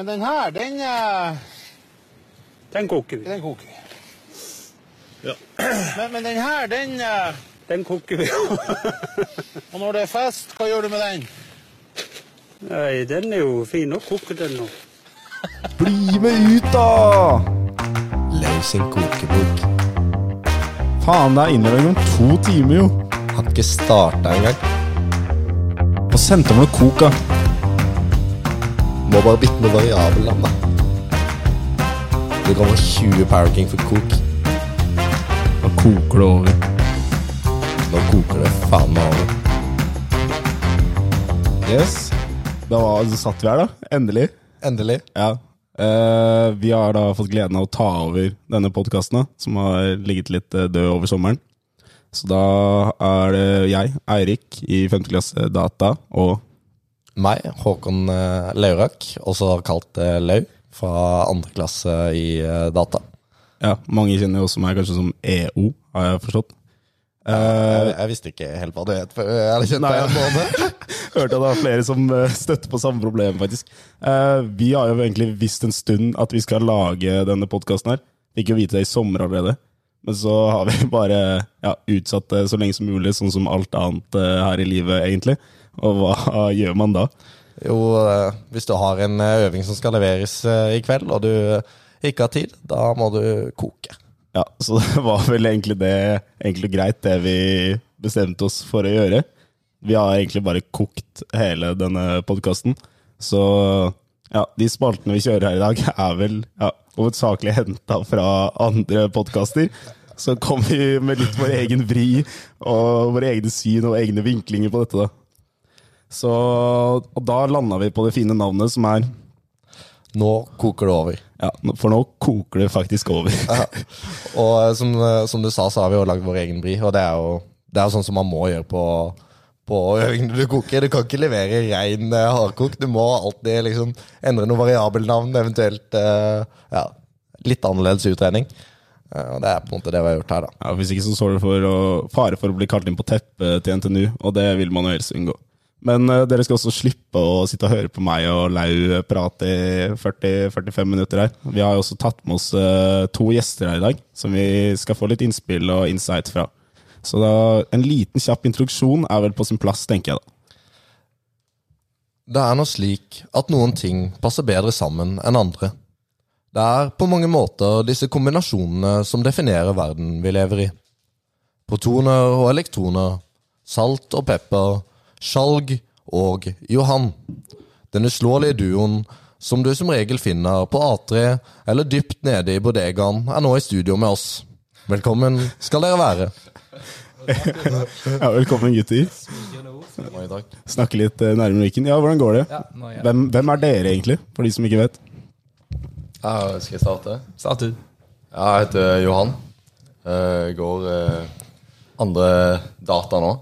Men den her, den, eh, Den koker vi. den koker vi. Ja. Men, men den her, den eh, Den koker vi. Og når det er fest, hva gjør du med den? Nei, den er jo fin å koke, den nå. Bli med ut, da! Løs en kokebok. Faen, det er innlevering om to timer, jo. Har ikke starta engang. Og sendte meg noe kok, da. Må bare bytte med variabelnavn, da. Det kommer 20 Power King for kok. Nå koker det over. Nå koker det faen meg over. Yes. Da var, så satt vi her, da. Endelig. Endelig. Ja. Eh, vi har da fått gleden av å ta over denne podkasten, som har ligget litt eh, død over sommeren. Så da er det jeg, Eirik, i 5. klasse data, og Meg, Håkon eh, Laurak, også kalt eh, Lau, fra andre klasse i eh, data. ja, mange kjenner jo også meg kanskje som EO, har jeg forstått. Jeg, jeg visste ikke helt hva det het før jeg kjente kjent deg en måned. Hørte at det var flere som støtter på samme problem, faktisk. Uh, vi har jo egentlig visst en stund at vi skal lage denne podkasten her. Fikk jo vite det i sommer allerede. Men så har vi bare ja, utsatt det så lenge som mulig, sånn som alt annet uh, her i livet, egentlig. Og hva gjør man da? Jo, eh, hvis du har en eh, øving som skal leveres eh, i kveld, og du ikke har tid, da må du koke. Ja, Så det var vel egentlig det egentlig greit, det vi bestemte oss for å gjøre. Vi har egentlig bare kokt hele denne podkasten. Så ja, de spaltene vi kjører her i dag, er vel ja, hovedsakelig henta fra andre podkaster. Så kom vi med litt vår egen vri og våre egne syn og egne vinklinger på dette. da. Så, og da landa vi på det fine navnet som er Nå koker det over. Ja, for nå koker det faktisk over. Ja. Og eh, som, eh, som du sa, så har vi jo lagd vår egen bri, og det er jo, det er jo sånn som man må gjøre på, på du koker. Du kan ikke levere rein eh, hardkok. Du må alltid liksom endre noe variabelnavn, eventuelt ja, litt annerledes utregning. Og det er på en måte det vi har gjort her, da. Ja, Hvis ikke så står det for å, fare for å bli kalt inn på teppet til NTNU, og det vil man jo helst unngå. Men eh, dere skal også slippe å sitte og høre på meg og Lau prate i 40-45 minutter her. Vi har jo også tatt med oss eh, to gjester her i dag, som vi skal få litt innspill og insight fra. Så da, en liten kjapp introduksjon er vel på sin plass, tenker jeg da. Det er nå slik at noen ting passer bedre sammen enn andre. Det er på mange måter disse kombinasjonene som definerer verden vi lever i. Protoner og elektroner, salt og pepper, skjalg og Johan. Den uslåelige duoen som du som regel finner på A3 eller dypt nede i bodegaen, er nå i studio med oss. Velkommen skal dere være. Ja, velkommen, gutter. Snakke litt eh, nærmere mikken. Ja, hvordan går det? Ja, nå jeg. Hvem, hvem er dere, egentlig, for de som ikke vet? Ja, skal jeg starte? Start du. Ja, jeg heter Johan. Jeg går eh, andre data nå.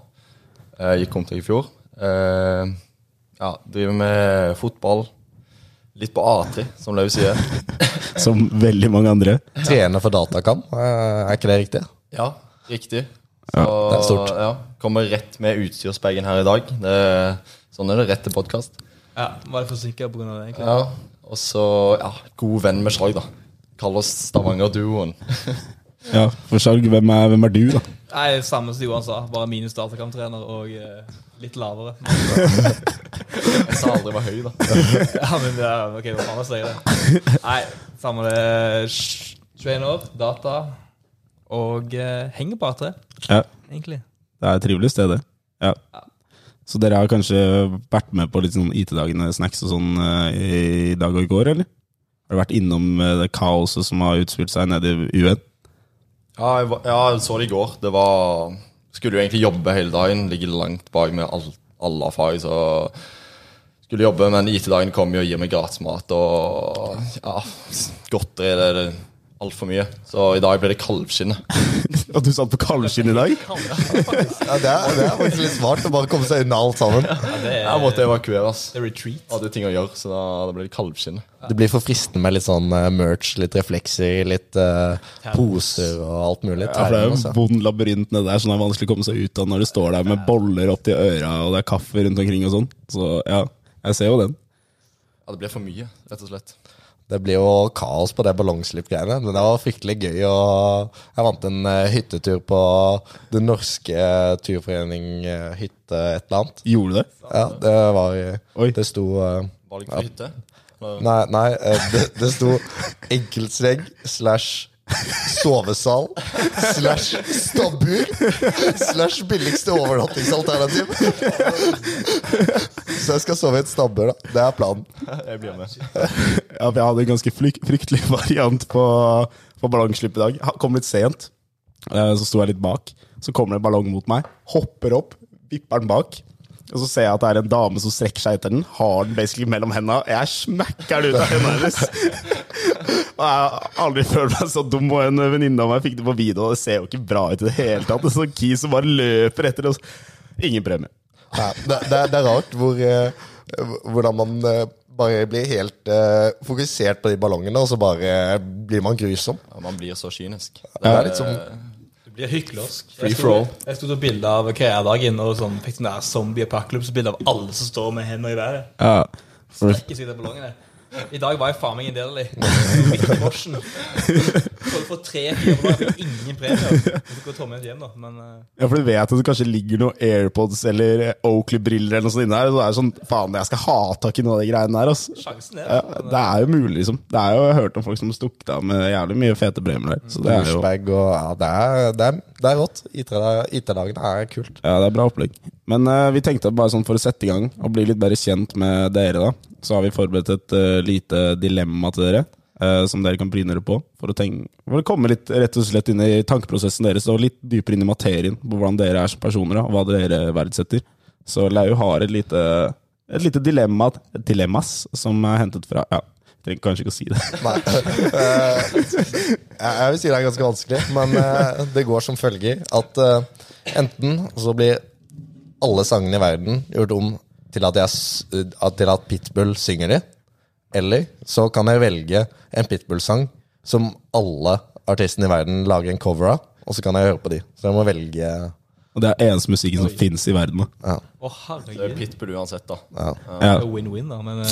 Jeg kom til i fjor. Eh, ja, driver med fotball. Litt på A3, som Lau sier. Som veldig mange andre. Trener for Datakam, eh, er ikke det riktig? Ja, riktig. Så, det er stort. Ja, kommer rett med utstyrsbagen her i dag. Det, sånn er det rett til podkast. Ja, Var det forsinka pga. det? egentlig? Ja, og så ja, god venn med Skjalg, da. Kaller oss Stavanger-duoen. Ja, For salg, hvem er, hvem er du, da? Nei, Samme som Johan sa, bare minus datakamptrener og eh, litt lavere. Jeg sa aldri jeg var høy, da. ja, men det er, ok, hva faen sier det? Nei, samme det. Sj- 21 år, data og eh, henger på A3, Ja, egentlig. Det er et trivelig sted, det. Ja. Så dere har kanskje vært med på litt sånn IT-dagene, snacks og sånn eh, i dag og i går, eller? Har du vært innom eh, det kaoset som har utspilt seg nede i UN? Ja, jeg, ja, jeg så det i går. Det var Skulle jo egentlig jobbe hele dagen. Ligger langt bak med all, alle fag. Så skulle jobbe, men IT-dagen kom jo og gir meg gratis mat og ja, godteri. Det er altfor mye. Så i dag ble det kalvskinne. Og du satt på kalvskinn i dag? Ja, det er, det er faktisk litt smart å bare komme seg unna alt sammen. Ja, det er, Jeg måtte evakueres. det er retreat. Hadde ting å gjøre, så da, da ble det kalvskinn Det blir for fristende med litt sånn eh, merch, litt reflekser, litt uh, poser og alt mulig. Ja, for Det er jo en vond labyrint nede der, så det er vanskelig å komme seg ut av når du står der med boller opp til øra, og det er kaffe rundt omkring og sånn. Så ja, jeg ser jo den. Ja, det ble for mye, rett og slett. Det blir jo kaos på det ballongslipp-greiene. Men det var fryktelig gøy. Og jeg vant en eh, hyttetur på Den norske turforening eh, hytte et eller annet. Gjorde du det? Ja, det var Oi. Det sto Valgfri ja. hytte. Nei, nei eh, det, det sto enkeltseng slash sovesal slash stabbur slash billigste overnattingsalternativ. Så jeg skal sove i et stabbur, da. Det er planen. Jeg blir med. Ja, for jeg hadde en ganske flyk, fryktelig variant på, på ballongslipp i dag. Ha- Kom litt sent, eh, så sto jeg litt bak. Så kommer det en ballong mot meg, hopper opp, vipper den bak. Og så ser jeg at det er en dame som strekker seg etter den, har den basically mellom hendene. Jeg smekker den ut av hendene hennes. Og jeg har aldri følt meg så dum, og en venninne av meg fikk det på video, og det ser jo ikke bra ut i det hele tatt. En sånn kis som bare løper etter oss. Ingen premie. Nei, det, det, det er rart hvor, eh, hvordan man eh, bare blir helt uh, fokusert på de ballongene, og så bare blir man grusom. Ja, man blir så kynisk. Det er litt som Du blir hyklersk. Free for all. Jeg sto til bilde av karrieredagen og sånn, fikk sånn zombie apocalypse-bilde av alle som står med hendene i været. Ja, Strekker seg i ballongene. I dag var jeg faen meg en del av de. Midt i morsen. For, for tre-fire ballonger fikk ingen premier. Så du gå tomhendt hjem, da. Men eh, ja, for du vet at det kanskje ligger noen AirPods eller Oakley-briller eller noe sånt inne her, og så er det sånn, faen, jeg skal ha tak i noen av de greiene der, altså. sjansen er Ja, der. det er jo mulig, liksom. Det er jo, jeg har hørt om folk som har stukket av med jævlig mye fete premier der. Så det er jo og Ja, det er, det er, det er rått. IT-dagene er kult. ja, det er bra opplegg. Men uh, vi tenkte bare sånn for å sette i gang og bli litt bedre kjent med dere, da, så har vi forberedt et uh, lite dilemma til dere. Uh, som dere kan bryne dere på. For å, tenke, for å komme litt rett og slett inn i tankeprosessen deres og litt dypere inn i materien på hvordan dere er som personer og hva dere verdsetter. Så Lau har et lite, et lite dilemma, et dilemmas som er hentet fra Ja, trenger kanskje ikke å si det. Nei. Jeg vil si det er ganske vanskelig, men det går som følger at enten så blir alle sangene i verden gjort om til at, jeg, til at Pitbull synger de, eller så kan jeg velge en Pitbull-sang som alle artistene i verden lager en cover av, og så kan jeg høre på de. Så jeg må velge Og det er eneste musikken som fins i verden. da. ja. Å, Det er. Pitbull uansett, da. ja. Ja. Win-win, da. Men uh...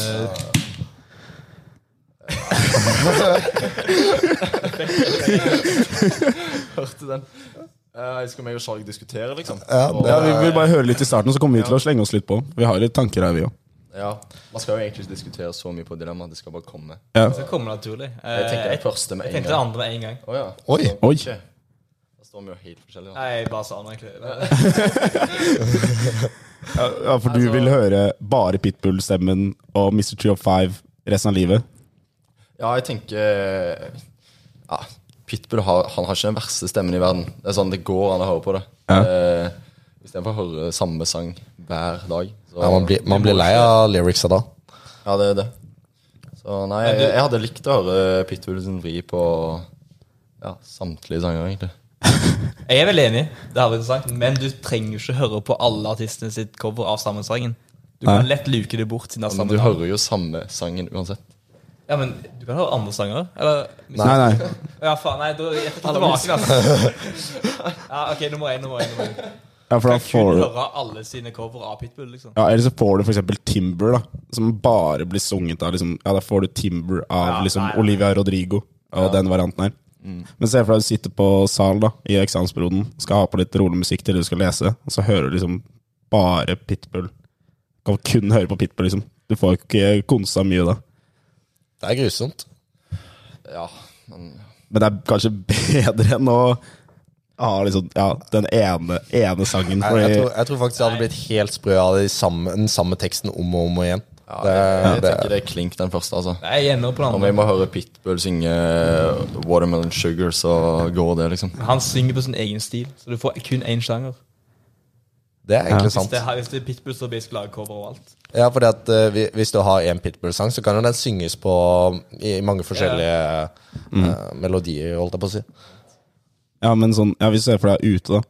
Hørte den. Eh, skal vi og Skjalg diskutere, liksom? Ja, Og- Ja, Vi vil bare høre litt i starten, så kommer vi til å slenge oss litt på. Vi har litt tanker her, vi òg. ja. Man skal jo egentlig ikke diskutere så mye på dilemma, det skal bare komme. Ja. det komme, naturlig. Eh, Jeg tenker det første med jeg en tenkte det gang. andre med en gang. Oh, ja. Oi. Oi. Ok. Da står vi jo helt forskjellige. Da. Nei, jeg bare sa noe, egentlig. Ja, for du Altså- vil høre bare Pitbull-stemmen og Mr. Tree of Five resten av livet? Ja, jeg tenker ja, Pitbull har, han har ikke den verste stemmen i verden. Det er sånn, det går an å høre på det. Ja. Eh, Istedenfor å høre samme sang hver dag. Så, Ja, man, blir, man blir lei av lyricsa da. Ja, det er det. Så nei, jeg, jeg hadde likt å høre Pitbull sin vri på ja, samtlige sanger, egentlig. Jeg er veldig enig, det har vi sagt, men du trenger ikke høre på alle artistene sitt cover av samme sangen. Du kan lett luke det bort siden det er Men samme du hører jo samme sangen uansett. Ja, men du kan høre andre sanger. Eller Nei, nei. Ja, faen, nei, da jeg tar tilbake altså. Ja, ok, nummer én, nummer én. Nummer én. Ja, for da Du kan får du høre alle sine cover av Pitbull, liksom. ja, Eller så får du eksempel Timber, da som bare blir sunget av liksom, Ja, da får du Timber av Ja, liksom nei, nei. Olivia Rodrigo og den varianten her. Men se for deg du sitter på sal da i eksamensperioden, skal ha på litt rolig musikk til du skal lese, og så hører du liksom bare Pitbull. Kan kun høre på Pitbull, liksom. Du får ikke konsa mye da. Det er grusomt. Ja, men Men det er kanskje bedre enn å ha liksom, ja, den ene, ene sangen. Jeg, Fordi, jeg, tror, jeg tror faktisk jeg hadde blitt helt sprø av de samme, den samme teksten om og om og igjen. ja, Det- jeg, det- tenker det er klink, den første, altså. Nei, Jeg er på Om vi må høre Pitbull synge Watermelon Sugar, så går det, liksom. Han synger på sin egen stil, så du får kun én sjanger. Det er egentlig Hvis sant. det, er- hvis det er Pitbull, så basically lager cover overalt. Ja, fordi at eh, vi- Hvis du har en Pitbull-sang, så kan jo den synges på i mange forskjellige eh, melodier, holdt jeg på å si. ja, men sånn, ja, hvis du ser for deg ute, da.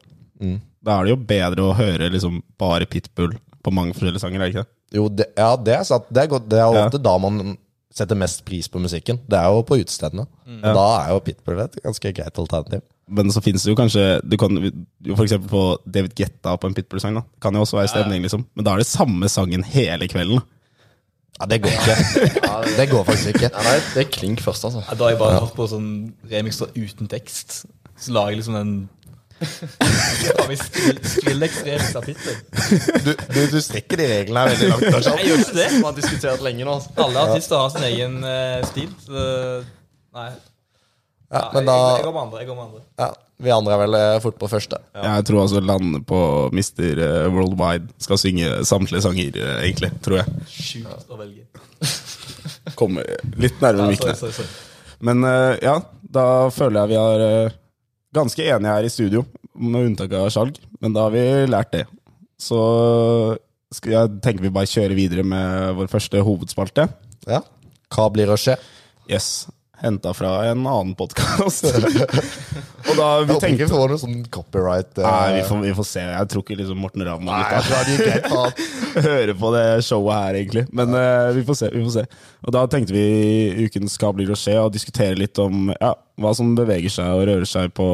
Mm. Da er det jo bedre å høre liksom bare Pitbull på mange forskjellige sanger, er det ikke det? Jo, det, ja, det er sant. Det er, godt, det er jo Ja. da man setter mest pris på musikken. Det er jo på utestedene. Og da er jo Pitbull et ganske greit alternativ. Men så finnes det jo kanskje Du kan jo eksempel få David Guetta på en Pitbull-sang. da Det kan jo også være stemning, liksom. Men da er det samme sangen hele kvelden. Ja, det går ikke. Det går faktisk ikke. Ja, nei, det er klink først, altså. Ja, Da har jeg bare hørt på sånn remixer uten tekst. Så lager jeg liksom en Har vi Skrill- Skrillex-remix av Pitbull? Du, du, du strekker de reglene her veldig langt. Lars. Jeg gjør ikke det. Vi har diskutert lenge nå. altså. Alle artister har sin egen uh, stil. Så nei. Ja, Ja, men jeg, jeg, går med andre. Jeg går med andre. ja, Vi andre er vel eh, fort på første. Jeg tror altså landet på Mr. Worldwide skal synge samtlige sanger, eh, egentlig. Tror jeg. Sjukt å velge. Kommer litt nærmere Ja, sorry. Men eh, ja, da føler jeg vi eh, ganske enige her i studio, med unntak av skjalg. Men da har vi lært det. Så jeg tenker vi bare kjører videre med vår første hovedspalte. Ja. Hva blir å skje? Yes. Henta fra en annen podkast. og da vi Jeg håper ikke tenkte vi får noe sånn copyright. uh... Nei, vi får, vi får se. Jeg tror ikke liksom Morten Ramm det hører på det showet her, egentlig. Men uh, vi får se. vi får se Og da tenkte vi ukens Hva blir å skje? og diskutere litt om ja, hva som beveger seg og rører seg på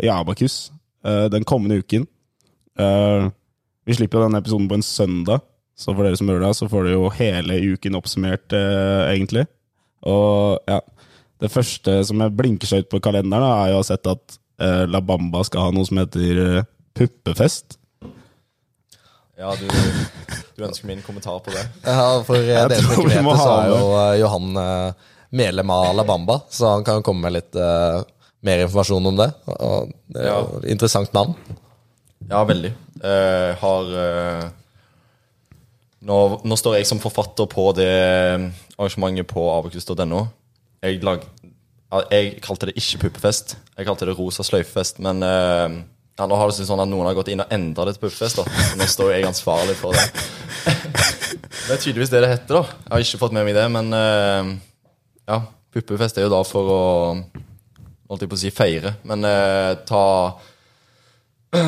i Abakus uh, den kommende uken. Vi slipper jo denne episoden på en søndag, så for dere som hører det, så får dere jo hele uken oppsummert, egentlig. Og ja, det første som jeg blinker seg ut på kalenderen, er jo å ha sett at eh, La Bamba skal ha noe som heter eh, puppefest. Ja, du, du ønsker min kommentar på det? Ja, for eh, Jeg dere som tror ikke vi vet må det, så ha er jo eh, Johan eh, medlem av Alabamba, så han kan komme med litt eh, mer informasjon om det. Og det er jo et interessant navn. Ja, veldig. Eh, har eh, nå, nå står jeg som forfatter på det arrangementet på abakus.no. Jeg, lag, jeg kalte det ikke puppefest. Jeg kalte det rosa sløyfefest. Men uh, ja, nå har det sånn at noen har gått inn og endra det til puppefest. Nå står jeg ansvarlig for det. det er tydeligvis det det heter, da. Jeg har ikke fått med meg det, men uh, ja. Puppefest er jo da for å Holdt jeg på å si feire, men uh, ta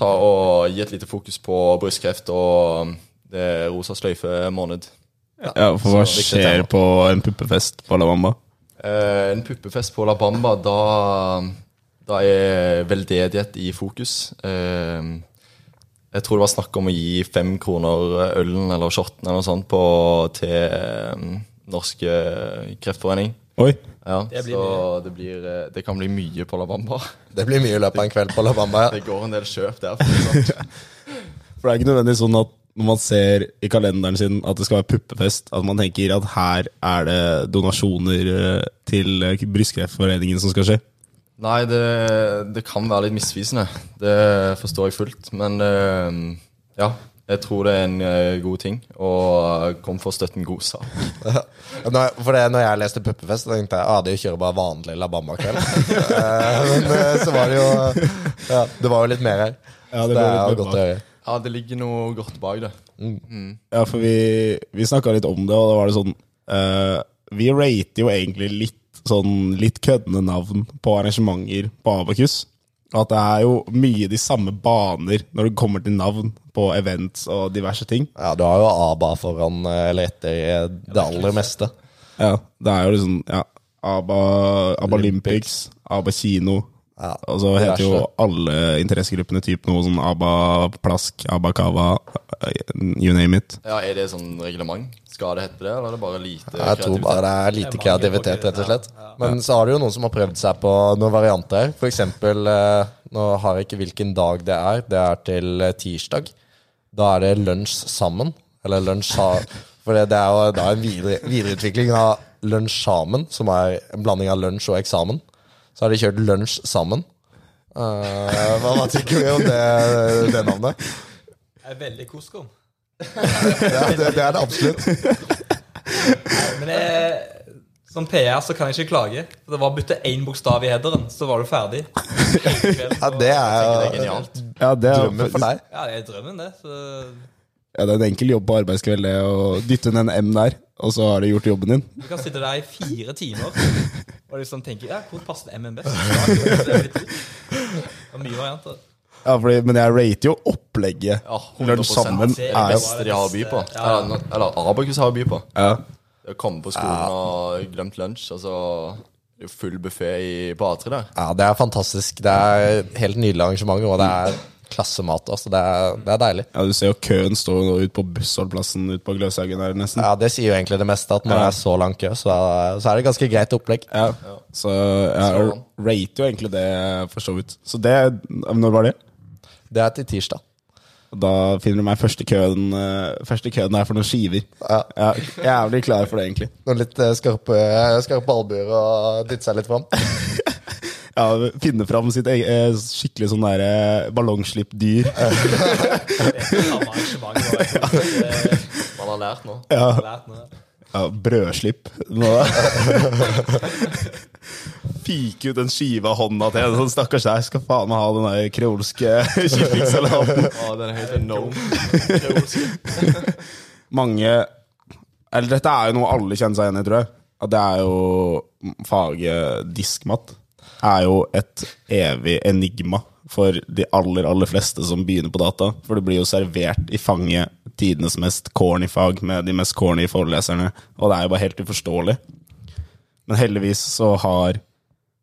ta og gi et lite fokus på brystkreft og det rosa sløyfe-måned. Ja, for hva skjer tema. på en puppefest på La Bamba? Eh, en puppefest på La Bamba, da, da er veldedighet i fokus. Eh, jeg tror det var snakk om å gi fem kroner ølen eller shotten eller noe sånt på, til eh, Norske Kreftforening. Oi. Ja, Det blir så mye. det, blir, eh, det kan bli mye på La Bamba. Det blir mye i løpet av en kveld på Alabamba. Ja. Det går en del kjøp der. For sånn. For det er ikke nødvendigvis sånn at når man ser i kalenderen sin at det skal være puppefest, at man tenker at her er det donasjoner eh, til eh, Brystkreftforeningen som skal skje. Nei, det, det kan være litt misvisende. Det forstår jeg fullt. Men eh, ja, jeg tror det er en uh, god ting. Og kom for støtten støtte god sak. For det, når jeg leste Puppefest, så tenkte jeg ah, det kjører bare vanlig La Bamba-kveld. Men så var det jo Ja, det var jo litt mer her. Ja, Så det det var er jo godt å høre. Ja, det ligger noe godt bak det. Ja, for vi, vi snakka litt om det, og da var det sånn eh, Vi rater jo egentlig litt sånn litt køddende navn på arrangementer på Abakus. At det er jo mye de samme baner når det kommer til navn på events og diverse ting. Ja, du har jo ABA foran eh, eller etter eh, det aller meste. Ja, det er jo liksom ja, ABA, ABA Olympics, ABA Kino. Ja, og så heter jo alle interessegruppene typ noe sånn ABBA Plask, ABBA Kava, you name it. Ja, Er det sånn reglement? Skal det hete det, eller er det bare lite kreativitet? Jeg tror bare det er lite kreativitet, rett og slett. Men så har det jo noen som har prøvd seg på noen varianter. For eksempel, eh, nå har jeg ikke hvilken dag det er. Det er til eh, tirsdag. Da er det lunsj sammen. Eller lunsj sa... For det, det er jo da en videre, videreutvikling av lunsj sammen, som er en blanding av lunsj og eksamen. Så har de kjørt lunsj sammen. Uh, hva, tenker vi om det, det navnet? Jeg er veldig koskom. Ja, det, det er det absolutt. Men jeg, som PR så kan jeg ikke klage. For det var å bytte én bokstav i headeren, så var du ferdig. Ja, det er Det er genialt. Ja, det er, drømmen for deg. Ja, det er drømmen, det. Så ja, det er en enkel jobb på arbeidskveld det å dytte inn en M der, og så har du gjort jobben din. du kan sitte der i fire timer og liksom tenke ja, hvor passer MM best? Det er er mye varianter. Ja, fordi, Men jeg rater jo opplegget. Ja, 100%. Lunsj sammen Det er det beste de har å by på. Ja. Eller, eller Abakus har å by på. ja. Å komme på skolen og glemt lunsj, og så er full buffé på A3 der. Ja, det er fantastisk. Det er helt nydelig arrangement, og det er klassemat. Altså, det, er, det er deilig. Ja, Du ser jo køen stå ut på bussholdplassen ute på Gløshaugen her, nesten. Ja, Det sier jo egentlig det meste, at når det er så lang kø, så så er det ganske greit opplegg. Ja. Så jeg rater jo egentlig det, for så vidt. Så det Når var det? Det er til tirsdag. Da finner du meg første køen eh, Første køen er for noen skiver. Ja. Jeg er jævlig klar for det, egentlig. Noen litt eh, skarpe, skarpe albuer og dytte seg litt fram. Ja, Finne fram sitt eget eh, skikkelig sånn der eh, ballongslippdyr. Det- Man har lært nå. jeg har lært noe. Ja, brødslipp. Nå Fike ut en skive av hånda til en sånn stakkars der. Skal faen meg ha den der kreolske kyllingsalaten. Å, den heter No. Mange Eller dette er jo noe alle kjenner seg igjen i, tror jeg. At det er jo Faget diskmat er jo et evig enigma for de aller, aller fleste som begynner på data. For det blir jo servert i fanget tidenes mest corny fag med de mest corny foreleserne. Og det er jo bare helt uforståelig. Men heldigvis så har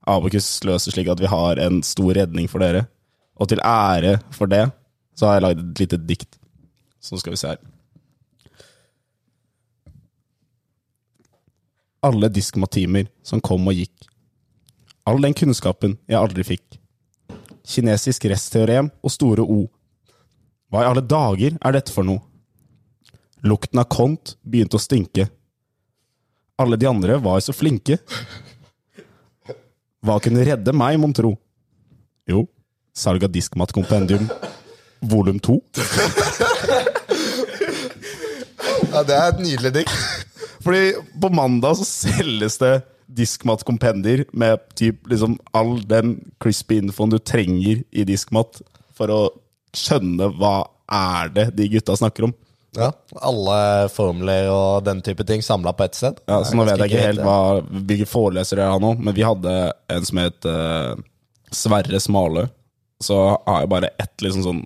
Abokus løst det slik at vi har en stor redning for dere. Og til ære for det så har jeg lagd et lite dikt. Så skal vi se her. Alle diskmatimer som kom og gikk. All den kunnskapen jeg aldri fikk. Kinesisk restteorem og store O. Hva i alle dager er dette for noe? Lukten av kont begynte å stinke. Alle de andre var så flinke. Hva kunne redde meg, mon tro? Jo, salg av diskmatkompendium volum to. Ja, Det er et nydelig dikt. Fordi på mandag så selges det diskmat-kompendier med typ liksom all den crispy infoen du trenger i diskmat for å skjønne hva er det de gutta snakker om. Ja, Alle formler og den type ting samla på ett sted. Ja, så nå vet jeg ikke helt hva, hvilke forelesere jeg har nå, men vi hadde en som het uh, Sverre Smale. Så har jeg bare ett liksom sånn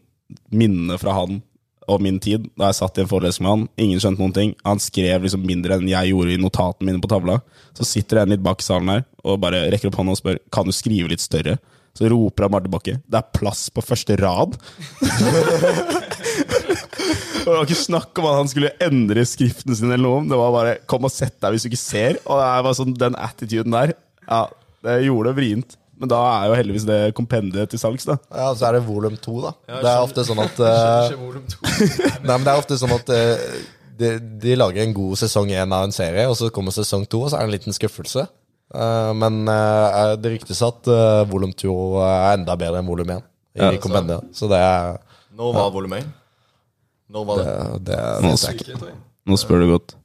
minne fra han og min tid da jeg satt i en forelesning med han. Ingen skjønte noen ting. Han skrev liksom mindre enn jeg gjorde i notatene mine på tavla. Så sitter en litt bak i salen her og bare rekker opp hånda og spør Kan du skrive litt større. Så roper han bare tilbake. Det er plass på første rad. Det var ikke snakk om at han skulle endre skriften sin, eller noe. Det var bare 'kom og sett deg hvis du ikke ser'. Og det var sånn, den attituden der, ja, det gjorde det vrient. Men da er jo heldigvis det kompendiet til salgs, da. Ja, Så er det volum to, da. det er ofte sånn at to. Nei, men det er ofte sånn at uh, de, de lager en god sesong én av en serie, og så kommer sesong to, og så er det en liten skuffelse. Uh, men det ryktes at uh, volum to er enda bedre enn volum én i Ja, kompendiet. Så det er Når var volum 1? Når var det? det, det jeg ikke. Nå spør du godt.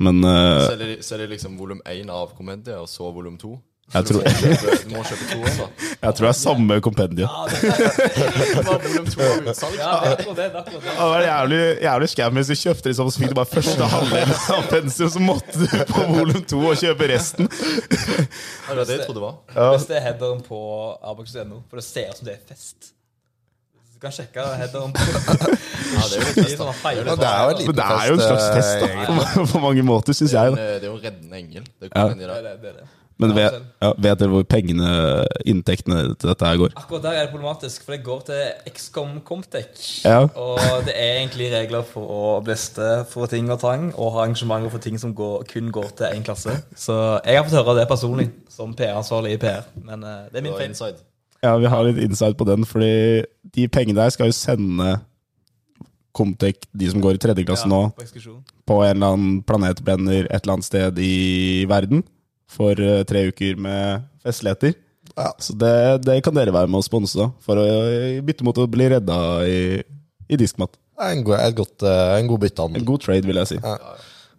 Men uh, Så er det, så er det liksom volum 1 av kompendiet, og så volum 2? Jeg, tror, Du må kjøpe, du må kjøpe toeren, da. jeg tror det er samme kompendium. Det var volum 2 av utsalg. Ja, det er er var jævlig, jævlig scam hvis du kjøpte det sånn, så fikk du bare første halvdelen av pensum, så måtte du på volum to og kjøpe resten. Ja, det var det jeg trodde var. Hvis det er headeren på arbeidsløs.no, for det ser ut som det er fest. Du kan sjekke headeren på Ja, det er jo. Ja, er en det er jo en slags test, eh, da, på, mange måter, syns er jeg. det er jo en reddende engel. Det er er det, er det. Men vet, ja, vet dere hvor pengene, inntektene til dette her går? Akkurat der er det problematisk, for det går til XCOM Comtech. Ja. Og det er egentlig regler for å bleste for ting og tang, og ha arrangementer for ting som går, kun går til én klasse. Så jeg har fått høre det personlig, som PR-ansvarlig i PR. Men uh, det er min feil. Ja, vi har litt insight på den, fordi de pengene der skal jo sende Comtec, de som går i tredje klasse nå, på på en eller annen planetbrenner et eller annet sted i verden for eh, tre uker med festligheter. Ja. Så det, det kan dere være med å sponse, for å eh, bytte mot å bli redda i, i diskmat. Er en god, et godt, eh, en god En god trade, vil jeg si. Ja.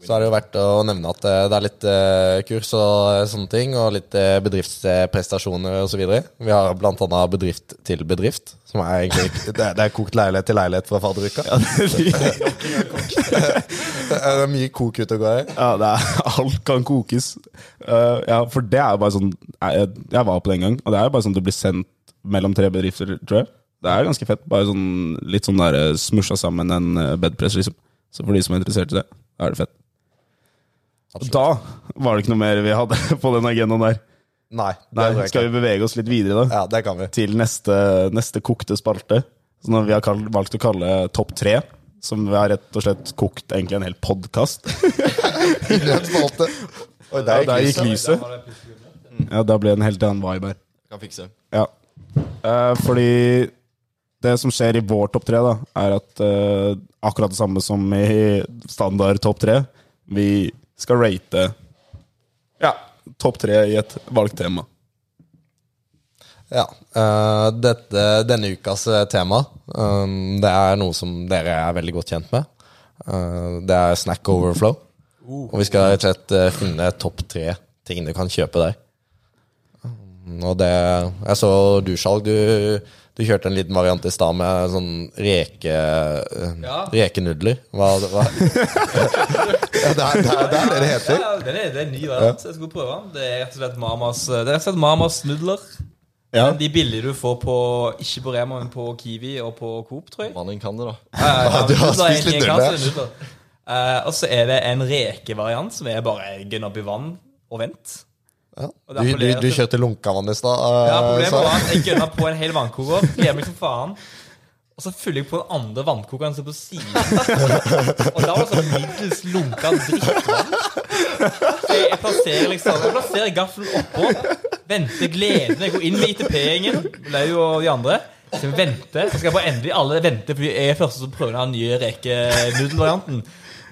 Så er det jo verdt å nevne at eh, det er litt eh, kurs og sånne ting, og litt eh, bedriftsprestasjoner osv. Vi har annet bedrift til bedrift, som er egentlig Det er, kokt leilighet til leilighet fra fadderuka. Det er mye kok ute og går i. Ja, det er, alt kan kokes. Eh, ja, for det er jo bare sånn jeg, var på det en gang, og det er jo bare sånn det blir sendt mellom tre bedrifter, tror jeg. Det er ganske fett. Bare sånn litt sånn der eh, smusja sammen en eh, bedpress, liksom. Så for de som er interessert i det, er det fett. Og da var det ikke noe mer vi hadde på den agendaen der. Nei, det Nei, skal vi bevege oss litt videre, da? Ja, det kan vi. Til neste, neste kokte spalte. Som vi har kalt, valgt å kalle topp tre, som vi har rett og slett kokt egentlig en hel podkast Oi, i en spalte. Oi, Ja, der der gikk lyset. lyset. Ja, da ble det en helt annen vibe her. Kan fikse. Ja. Eh, fordi det som skjer i vår topp tre, da, er at eh, akkurat det samme som i standard topp tre. Vi skal rate ja, topp tre i et valgt tema. Ja. Uh, dette, denne ukas eh, tema, um, det er noe som dere er veldig godt kjent med. Uh, det er snack overflow. Og vi skal rett og slett finne topp tre ting du kan kjøpe der. Um, og det Jeg så du, Skjalg, du, du kjørte en liten variant i stad med sånn reke... eh, Ja. Rekenudler. Hva, hva? ja, det er det, er, det er det det heter. Ja, det er, det er en ny variant. Jeg skulle prøve den. Det er rett og slett Mamas Det er rett og slett Mamas nudler. Ja. De billige du får på Ikke på Rema, men på Kiwi og på Coop, tror jeg. Mannen kan det, da. Ja, Du har spist litt nudler. Eh, og så er det en rekevariant som er bare gønn opp i vann og vent. Ja. Du, du, du kjørte lunkavann i stad. Ja, Problemet så- var at jeg gønna på en hel vannkoker. Gleder meg som faen. Og så fyller jeg på den andre vannkokeren som er på siden. Og da var det sånn middels lunka drittvann. Så jeg, plasserer liksom Jeg plasserer gaffelen oppå, venter gleden. Jeg går inn med ITP-gjengen, Lau og de andre. Så vi venter, så skal jeg bare endelig alle vente, fordi jeg er første som prøver den nye rekenudelvarianten.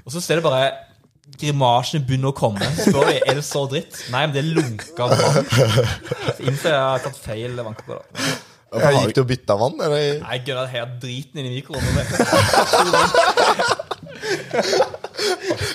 Og så ser det bare grimasene begynner å komme. Spør jeg er det så dritt. Nei, men det er lunka vann. Så innser jeg at jeg har tatt feil vannkoker. da Gikk du og bytta vann? Eller? Nei, Jeg gønna helt driten inn i mikroen.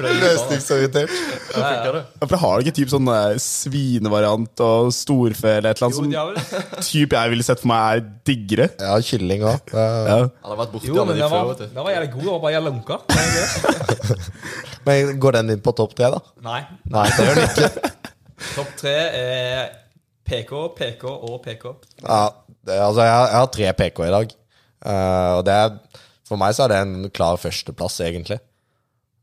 Løsningsorientert. Ja, for Har du ikke typ sånn eh, svinevariant og storfe eller et eller annet Jo, som typ jeg ville sett for meg er diggere? Ja, kylling òg. Ja. Han har vært borti Jo, men de den før, var, den var jævlig god. Den var bare jævlig lunka. Men går den inn på topp tre, da? Nei. Nei, det gjør den ikke. Topp tre er PK, PK og PK. Ja, det, altså, jeg, har- jeg har tre PK i dag. Uh, og det er, for meg så er det en klar førsteplass, egentlig.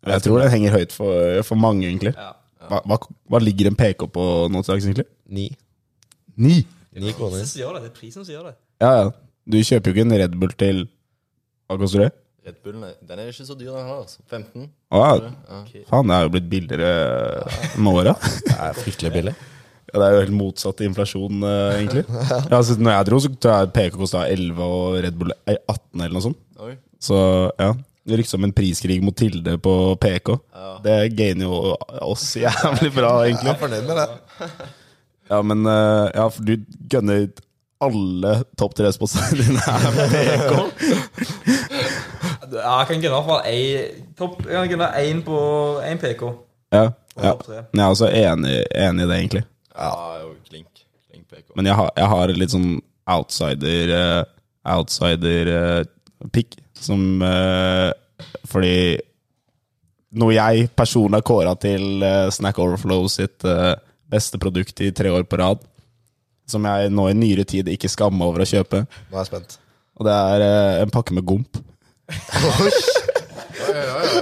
Jeg tror den henger høyt for, for mange, egentlig. Ja. Hva, hva, hva ligger en PK på nå til dags, egentlig? Ni. Ni? Ni kroner. Det. Er prisen som gjør det. Ja, ja. Du kjøper jo ikke en Red Bull til Hva koster det? Red Bullen den er ikke så dyr, den her. altså. 15. Å ja. Faen, det er jo blitt billigere med åra. Det er fryktelig billig. Ja, det er jo helt motsatt inflasjon, uh, egentlig. Ja, altså, når jeg dro, så tror jeg PK kosta 11 og Red Bull er 18 eller noe sånt. Oi. Så ja. Det ryktes om en priskrig mot Tilde på PK. Det gainer jo oss jævlig bra, egentlig. Jeg er fornøyd med det. Ja, men eh, ja, for du gønner alle topp tre-spotsene dine her på PK. Ja, jeg kan gønne i hvert fall én på én PK. Ja, ja. Jeg er også enig, enig i det, egentlig. Ja, jo, klink. Klink PK. Men jeg har, jeg har litt sånn outsider uh, Outsider-pick som uh, Fordi noe jeg personlig har kåra til eh, Snack Overflow sitt eh, beste produkt i tre år på rad, som jeg nå i nyere tid ikke skammer over å kjøpe, Nå er jeg spent. og det er en pakke med gomp.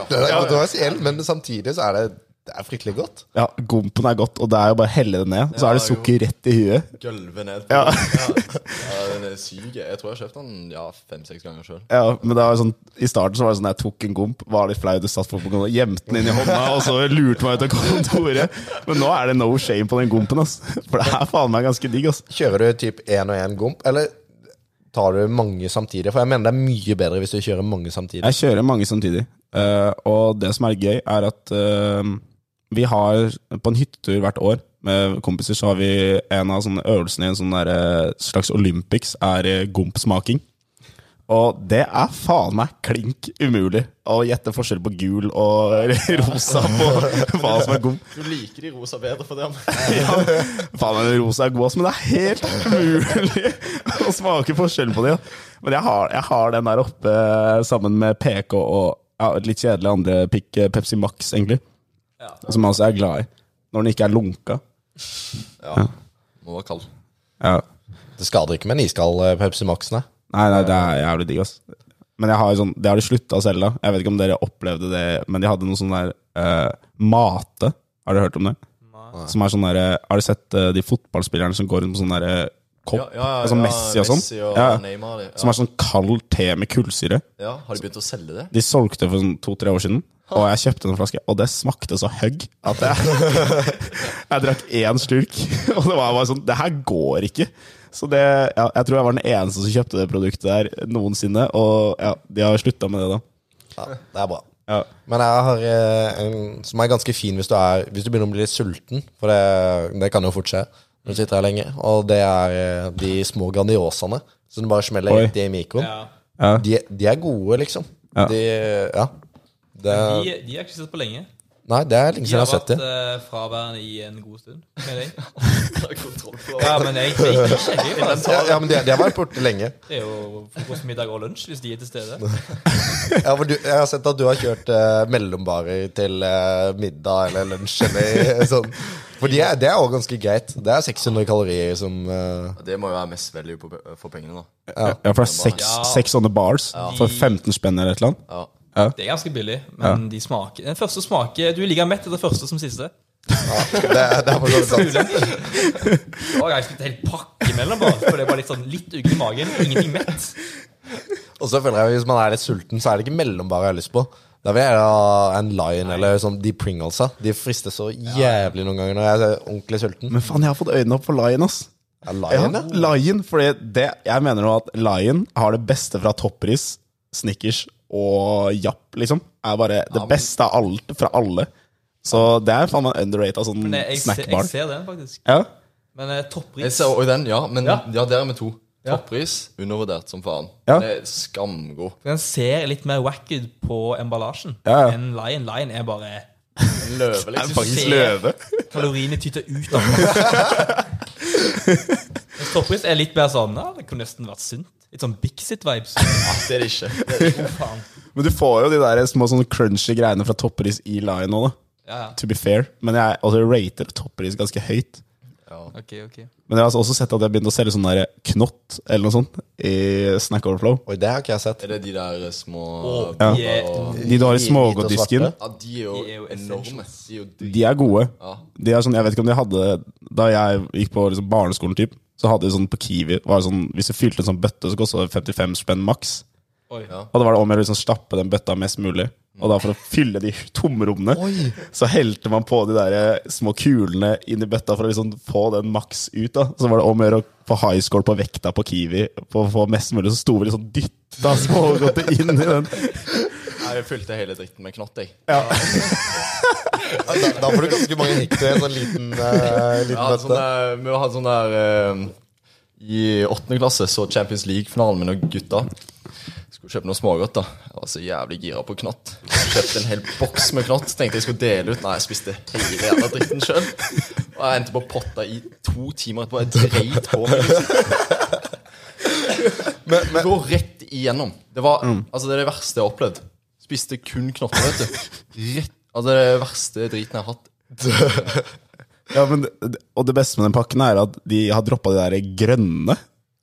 Det er kontroversielt, men samtidig så er det, det er fryktelig godt. Ja, Gompen er godt, og det er jo bare å helle det ned, så er det sukker rett i huet. Gølve ned. på Ja. den. ja, den er syk. Jeg tror jeg har kjøpt den ja, fem-seks ganger sjøl. Ja, men det var sånn, I starten så var det sånn jeg tok en gomp, var litt flau, du satt på kontoret, gjemte den inn i hånda, og så lurte meg ut av kontoret. Men nå er det no shame på den gompen, ass. For det er faen meg ganske digg. ass. Kjører du typ én og én gomp, eller tar du mange samtidig? For jeg mener det er mye bedre hvis du kjører mange samtidig. Jeg kjører mange samtidig. Eh, og det som er gøy, er at eh, vi har på en hyttetur hvert år med kompiser, så har vi en av sånne øvelsene i en sånn der, eh, slags Olympics, er eh, gompsmaking. Og det er faen meg klink umulig å gjette forskjell på gul og rosa på hva som er gomp. Du liker de rosa bedre for dem. Ja, faen, meg, rosa er god, ass, men det er helt umulig å smake forskjell på dem. Men jeg har, jeg har den der oppe eh, sammen med PK og ja, litt kjedelig andre pikk, eh, Pepsi Max, egentlig. Ja. Som jeg er glad i. Når den ikke er lunka. Ja. Må være kald. Ja. Det skader ikke med en iskald eh, Pepsi Max, nei. Nei, nei, det er jævlig digg, ass. Men jeg har sånn, det har de slutta å selge. Jeg vet ikke om dere opplevde det, men de hadde noe sånn der uh, Mate. Har dere hørt om det? Som er sånn der, Har dere sett uh, de fotballspillerne som går rundt med sånn der eh, kopp. Ja, ja, ja, altså ja, Messi og sånn. Messi og Ja. Neymar, ja. Som er sånn kald te med kullsyre. Ja, Har de begynt å selge det? De solgte for sånn to-tre år siden, og jeg kjøpte noen flaske, og det smakte så høgg at jeg, jeg drakk én slurk, og det var bare sånn Det her går ikke. Så det, ja, jeg tror jeg var den eneste som kjøpte det produktet der noensinne, og ja, de har slutta med det, da. Ja, det er bra. Ja. Men jeg har eh, en som er ganske fin hvis du, er, hvis du begynner å bli litt sulten. For det, det kan jo fort skje når du sitter her lenge. Og det er eh, de små Grandiosaene som du bare smeller Oi. rett i mikroen. Ja. Ja. De, de er gode, liksom. Ja. De, ja. Det, De, de har ikke sett på lenge. nei, det er lenge siden jeg har har sett vært uh, fraværende i en god stund. Med. Ja, men jeg, jeg, jeg sjekker jo. Ja, ja, men de, de har vært borte lenge. Det er jo frokost, middag og lunsj hvis de er til stede. Ja, for du, jeg har sett at du har kjørt uh, mellombarer til uh, middag eller lunsj eller sånn. For de er, det er også ganske greit. Det er 600 kalorier som uh... Det må jo være mest value på, for pengene, da. Ja. Ja, for det er seks sånne bars for 15 spenn eller et eller annet. Ja. Det er ganske billig, men de smaker Den første smaker Du er like mett etter første som siste. det, er- det er for så vidt sant. Og jeg spiste helt pakke imellom, bare, for det bare litt sånn litt uggen i magen. Ingenting mett. Og så føler jeg Hvis man er litt sulten, så er det ikke mellombar jeg har lyst på. Da vil jeg ha en Lion eller sånn de Pringlesa. De frister så jævlig noen ganger når jeg er ordentlig sulten. Men faen, jeg har fått øynene opp for Lion, ass. Ja, Lion, ja. Lion, fordi det, jeg mener nå at Lion har det beste fra Toppris, Snickers og Japp, liksom. Er bare det beste av alt fra alle. Så det er faen meg underrated sånn Men jeg, jeg, ser, jeg ser den, faktisk. Ja. Men eh, Jeg toppris ser også den, ja. Men ja, Ja. der er vi to. Toppris, undervurdert som faen. Ja. Det er skamgod. Den ser litt mer wack ut på emballasjen Ja, ja. enn Lion. Lion er bare En løve, Det er liksom. faktisk ser- løve. Kaloriene tyter ut av den. Mens toppris er litt mer sånn ja, Det kunne nesten vært sunt. Litt sånn Bixit-vibes. Ja, det er det ikke. Det er det ikke. Oh, faen. Men du får jo de der små sånne crunchy greiene fra Toppris i Lion nå, da. Ja, ja. To be fair. Men jeg også rater Toppris ganske høyt. Ja. Okay, okay. Men jeg har også sett at jeg begynte å selge sånn der knott eller noe sånt i Snack Overflow. Oi, det har ikke jeg sett. Er det de der små oh, Ja. de er- og- De du har i smågodtdisken. Ja, de er jo, De er jo enorme. De er de er gode. Ja. De er sånn, jeg vet ikke om de hadde Da jeg gikk på liksom barneskolen, typ, så hadde de sånn på Kiwi var sånn, Hvis du fylte en sånn bøtte, så kostet det 55 spenn maks. Oi. Ja. Og da var det om å gjøre å liksom stappe den bøtta mest mulig. Og da for å fylle de tomrommene, så helte man på de der eh, små kulene inn i bøtta for å liksom få den maks ut. da Så var det om å gjøre å få high score på vekta på Kiwi. For å få mest mulig, så sto vi liksom dytta smågodtet inn i den. Jeg fylte hele dritten med knott, jeg. Ja, da, da får du ganske mange hikk til en sånn liten, uh, liten ja, sånn vi hadde sånn der uh, I åttende klasse så Champions League-finalen med noen gutter. Skulle kjøpe noe smågodt. da Jeg var så jævlig gira på knott. Jeg kjøpte en hel boks med knott. Tenkte jeg skulle dele ut. Nei, jeg spiste hele jævla dritten sjøl. Og jeg endte på potta i to timer etterpå. Jeg dreit på meg. Men, men, Gå rett igjennom. Det var altså det, er det verste jeg har opplevd. Spiste kun knotter, vet du. Rett, altså det er det verste driten jeg har hatt. Ja, men, og det beste med den pakken er at de har droppa de der grønne.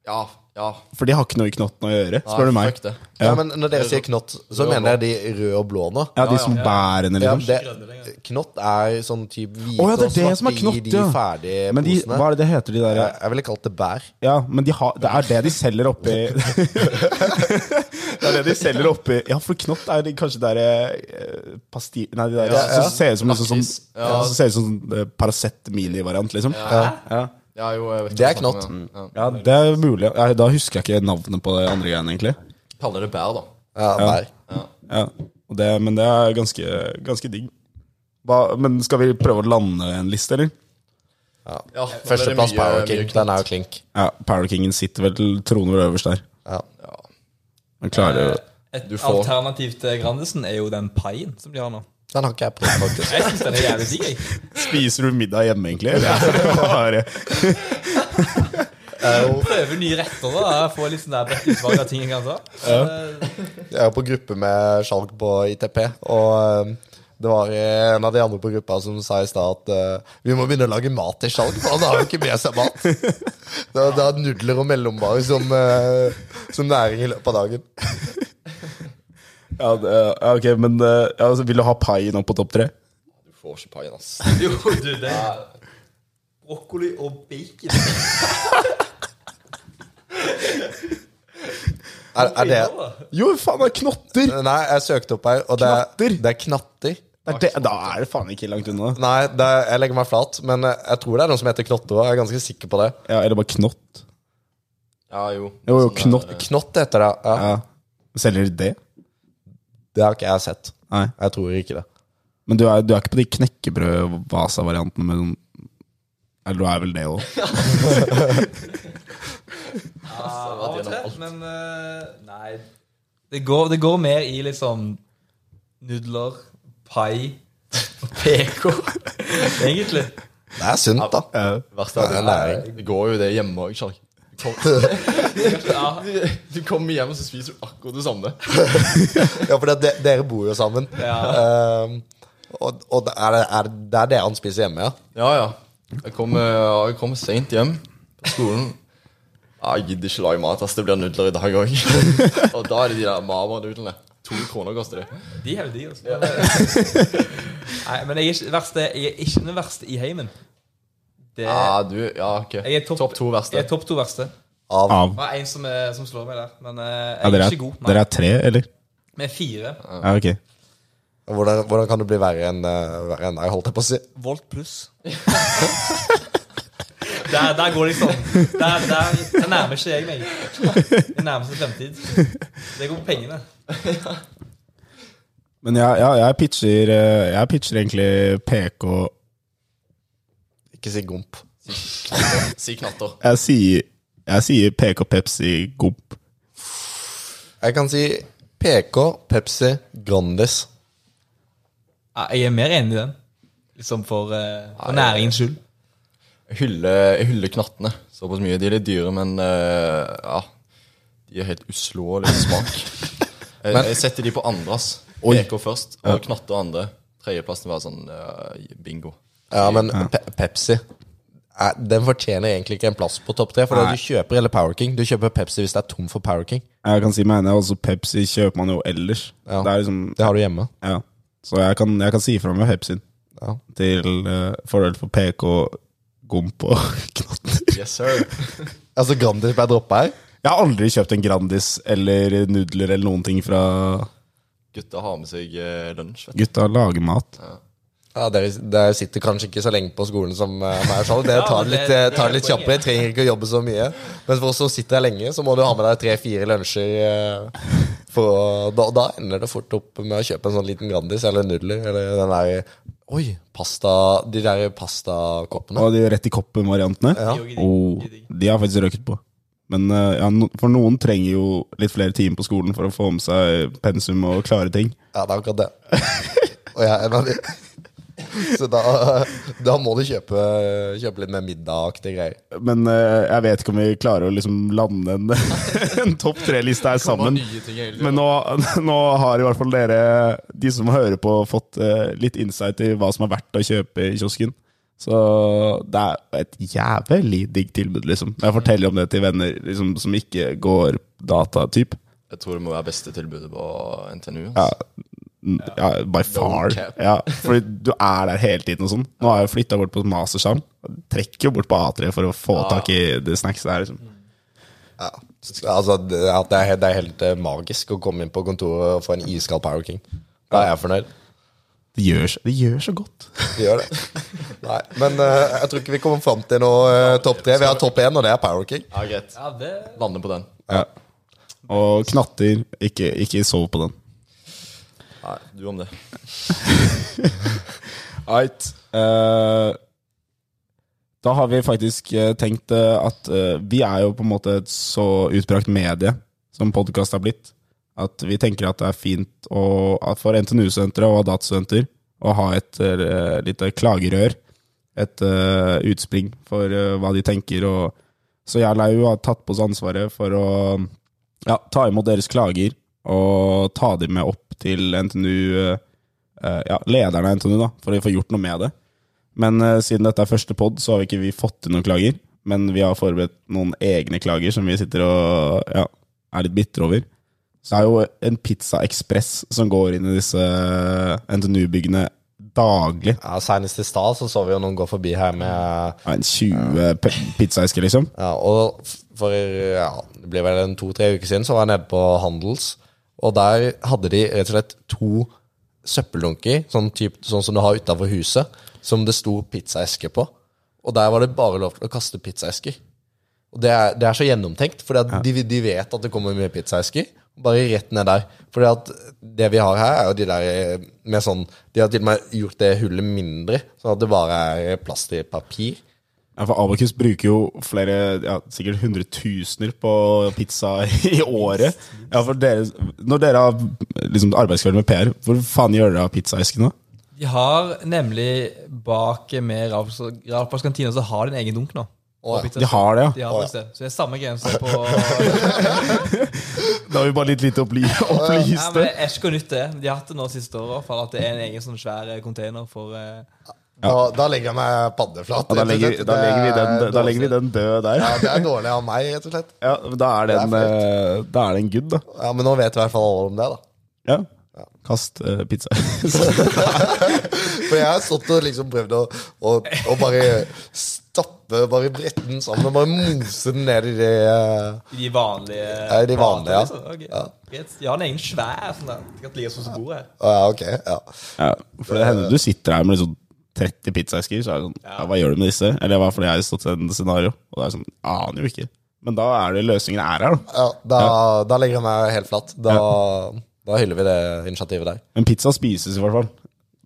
Ja, ja. For de har ikke noe i knotten å gjøre, spør du meg. Ja. ja, men når dere sier knott, så Rød mener jeg de røde og blå nå. Ja, de som bærer Ja, liksom. det, knott er sånn type hvite oh, ja, det er og det svarte som er knott, i de ja. ferdige Men de, posene. hva er det det heter, de der Jeg, jeg ville kalt det bær. Ja, men de har, det er det de selger oppi Det er det de selger oppi Ja, for knott er kanskje der eh, pasti... Nei, de der Ja, ja. som ser ut som liksom sånn ja. Som som eh, Paracet mini-variant, liksom. Ja. Ja. Ja, jo, jeg vet Det er hva snakker knott. om, Ja. ja, det er mulig. Ja, da husker jeg ikke navnet på det andre greiene, egentlig. Kaller det bær, da. Ja, bær. Ja, og det, Men det er ganske, ganske digg. Hva, men skal vi prøve å lande en liste, eller? Ja, ble det Førsteplass mye- Power mye King. knott. Den er jo klink. Ja, Power Kingen sitter vel troner vel øverst der. Ja. Han klarer jo Et Du får- alternativ til Grandisen er jo den paien som de har nå. Den har ikke jeg prøvd, faktisk. Jeg synes den er jævlig digg. Spiser du middag hjemme, egentlig? Eller? Prøve nye retter. da Få litt sånn der bredt utvalg av ting jeg kan ta. Eh, Jeg er på gruppe med Skjalg på ITP, og eh, det var en av de andre på gruppa som sa i stad at uh, vi må begynne å lage mat til salg, for han har jo ikke med seg mat. Det er, det er nudler og mellombar som, uh, som næring i løpet av dagen. Ja, det, ja, ok, men eh, ja, altså, Vil du ha pai nå på topp tre? Du får ikke paien, ass. Jo, du, det er brokkoli og bacon. Er, er det Jo, faen, det er knotter! Nei, jeg søkte opp her, og det er, det er knatter. Det er det, da er det faen ikke langt unna. Nei, det er, jeg legger meg flat, men eh, jeg tror det er noe som heter knotte òg. Jeg er ganske sikker på det. Ja, Eller bare knott. Ja, jo. Jo, jo, knott. Knott heter det. Ja. Ja. Selger de det? Det har ikke jeg sett. Nei. Jeg tror ikke det. Men du er, du er ikke på de knekkebrød-Vasa-variantene med noen Eller du er vel det òg? Av og til, men eh, Nei. Det går, det går mer i liksom nudler, pai og PK, egentlig. Det er sunt, da. Verst er Det er det, det går jo det hjemme òg, Skjalg. Du, Ja. du kommer hjem og så spiser du akkurat det samme. Ja, for det, dere bor jo sammen. Ja. Um, og og er, det- er, det er det han spiser hjemme, ja? Ja, ja. Jeg kommer, kom seint sent hjem på skolen. Jeg gidder ikke lage mat. ass. Det blir nudler i dag òg. og da er det de der Mama-nudlene. To kroner koster de. De er jo de, altså. Nei, men jeg er ikke, verste, jeg er ikke den verste i heimen. Det, Ja, du, ja, ok. jeg er topp, top to verste. Jeg er topp to verste. Av Av. Det var en som, er, som slår meg der, men eh, jeg Ja, er dere, ikke god. Nei. dere er tre, eller? Vi er fire. Ja, ok. hvordan, hvordan kan du bli verre enn uh, verre enn deg, holdt jeg på å si? Volt pluss. der, der går det liksom Der, der, der nærmer ikke jeg meg. Det nærmer seg fremtid. Det går på pengene. Men ja, ja, jeg pitcher eh, Jeg pitcher egentlig PK Ikke si gomp. Si knatter. Jeg sier, jeg sier PK Pepsi Gomp. Jeg kan si PK, Pepsi, Grandis. Ja, jeg er mer enig i den. Liksom for, eh, for næringens skyld. Jeg hyller, jeg hyller knattene såpass mye. De er litt dyre, men eh, ja De er helt usle og litt smak. Jeg, jeg setter de på andreplass. PK først, og knatter andre. Tredjeplassen var sånn eh, bingo. Ja, men Pe Pepsi eh, Den fortjener egentlig ikke en plass på topp tre. For Nei. du kjøper eller Power King. Du kjøper Pepsi hvis det er tom for Power King. Jeg kan si meg enig. Altså Pepsi kjøper man jo ellers. Ja. Det er liksom Det har du hjemme. Ja. Så jeg kan, jeg kan si ifra med Pepsien. Ja. Til uh, fordel for PK, Gomp og Knotter. Yes, sir. Altså Grandis ble droppa her. Jeg har aldri kjøpt en Grandis eller nudler eller noen ting fra Gutta har med seg eh, lunsj. gutta lager mat. Ja, dere, dere sitter kanskje ikke så lenge på skolen som uh, meg. Sånn. Dere Ja, tar det litt, eh, er tar det litt kjappere, kjappere, trenger ikke å jobbe så mye. Men for oss som sitter her lenge, så må du ha med deg tre-fire lunsjer. eh, for å, da, da ender det fort opp med å kjøpe en sånn liten Grandis eller nudler. Eller den der Oi, pasta De der pastakoppene. Og de rett i koppen-variantene. Ja. Er. Oh, De har jeg faktisk røket på. Men eh, ja, for noen trenger jo litt flere timer på skolen for å få med seg pensum og klare ting. Ja, det er akkurat det. Og jeg er en av de. Så da, da må du kjøpe, kjøpe litt mer middagaktige greier. Men uh, jeg vet ikke om vi klarer å liksom lande en, en topp tre-liste her sammen. Men nå, nå har i hvert fall dere, de som hører på, fått uh, litt insight i hva som er verdt å kjøpe i kiosken. Så det er et jævlig digg tilbud, liksom. Jeg forteller om det til venner liksom, som ikke går datatyp. Jeg tror det må være beste tilbudet på NTNU. Ja, ass. n- ja, by far. Ja, fordi du er der hele tiden og sånn. Nå har jeg flytta bort på Mastersalen. Trekker jo bort på A3 for å få tak i det snackset der. Liksom. Ja. Altså, det, det, er, helt- det er helt eh, magisk å komme inn på kontoret og få en iskald Power King. Da er jeg fornøyd. Det gjør, det gjør så godt. Det gjør det. Nei, men uh, jeg tror ikke vi kommer fram til noe uh, topp tre. Vi har topp én, og det er Power King. Ja, greit. Ja, det Lander på den. Ja. Og knatter, ikke, ikke sov på den. Nei, du om det. Ait. Uh, da har vi faktisk eh, tenkt eh, at uh, vi er jo på en måte et så utbrakt medie som podkast har blitt, at vi tenker at det er fint å, for NTNU-senteret og datastudenter å ha et uh, lite klagerør. Et uh, utspring for hva de tenker. Og, så jeg og Lau har tatt på oss ansvaret for å ja, ta imot deres klager og ta dem med opp til NTNU eh, eh, ja, lederne av NTNU, da, for å få gjort noe med det. Men eh, siden dette er første pod, så har vi ikke vi fått inn noen klager. Men vi har forberedt noen egne klager som vi sitter og ja, er litt bitre over. Så det er jo en Pizza Ekspress som går inn i disse NTNU-byggene daglig. Ja, Senest i stad så, så vi jo noen gå forbi her med Ja, en 20 pe- pizzaesker, liksom. Ja, og for ja, det blir vel en to-tre uker siden, så var jeg nede på Handels. Og der hadde de rett og slett to søppeldunker, sånn, typ, sånn som du har utafor huset, som det sto pizzaesker på. Og der var det bare lov til å kaste pizzaesker. Og det er, det er så gjennomtenkt, for de, de vet at det kommer mye pizzaesker. Bare rett ned der. For det vi har her, er jo de der eh, med sånn De har til og med gjort det hullet mindre, sånn at det bare er plass til papir. Ja, for Abakus bruker jo flere, ja, sikkert hundretusener på pizza i året. Ja, for dere, Når dere har liksom, arbeidskveld med PR, hvor faen gjør dere av pizzaeskene? De har nemlig bak med Ralfs kantine, så har de en egen dunk nå. På pizza. De har det, ja. De har det. Så det er samme greien som på Da har vi bare litt lite opply Ja, men det er ikke noe nytt, det. De har hatt det nå siste året, for at det er en egen sånn svær container for eh, Da, da legger jeg meg paddeflat. Ja, da, legger, da, legger vi den, er da legger vi den død der. Ja, det er dårlig av meg, rett og slett. Ja, da er den, Det eh, da er den good, da. Ja, Men nå vet i hvert fall alle om det, da. Ja. Kast uh, pizza. For jeg har stått og liksom prøvd å, å, å bare stappe Bare brette den sammen og bare mose den ned i de, uh, de vanlige Ja, de vanlige, ja. liksom. Ja. De har en egen svær sånn der. De kan ligge sånn som bordet her. Ja, ok. Ja. ja, for det hender du sitter her med liksom 30 pizzaesker, så er det sånn ja, Hva gjør du med disse? Eller hva fordi jeg har stått i en scenario, og det er sånn Aner jo ikke. Men da er det løsningen er her, da. Ja, da, da legger jeg meg helt flatt. Da, da hyller vi det initiativet der. Men pizza spises i hvert fall.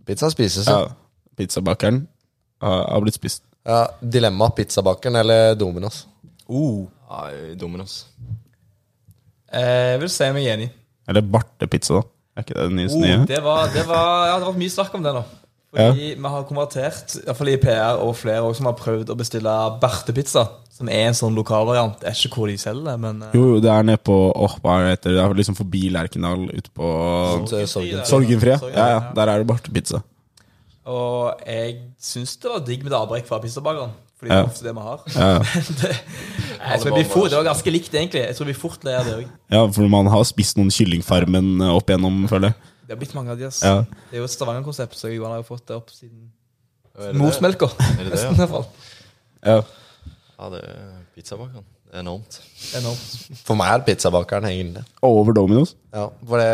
Pizza spises, Ja. ja. Pizzabakeren har, blitt spist. ja dilemma pizzabakeren eller Dominos. Uh. Nei, Dominos. Eh, jeg vil si meg enig. Eller bartepizza, da. Er ikke det den nyeste Oh, nye? det, var, det, var, ja, det var mye snakk om det nå. Fordi vi har konvertert, i hvert fall i PR og flere også, som har prøvd å bestille bertepizza. Som er en sånn lokalvariant. Det er ikke hvor de selger det, men eh, Jo, jo, det er nede på åh, hva heter det det? er liksom forbi Lerkendal, ute på Til Sorgen. Ja, ja. ja. Der er det bertepizza. Og jeg syns det var digg med avbrekk fra pizzabakeren. Fordi Ja. det er ofte det vi har. Ja, ja. det, jeg tror vi fort, det var ganske likt, egentlig. Jeg tror vi fort ler det òg. ja, for man har spist noen kyllingfarmen eh, opp igjennom, føler jeg. Det har blitt mange av de. ass. Ja. Det er jo et Stavanger-konsept, så Johan har jo fått det opp siden Er det det? morsmelka. Er det det, Nesten, i ja? hvert fall. Ja. Ja, det er pizzabakeren. Det er enormt. Enormt. For meg er det pizzabakeren, egentlig. Over Dominos. Ja, for det,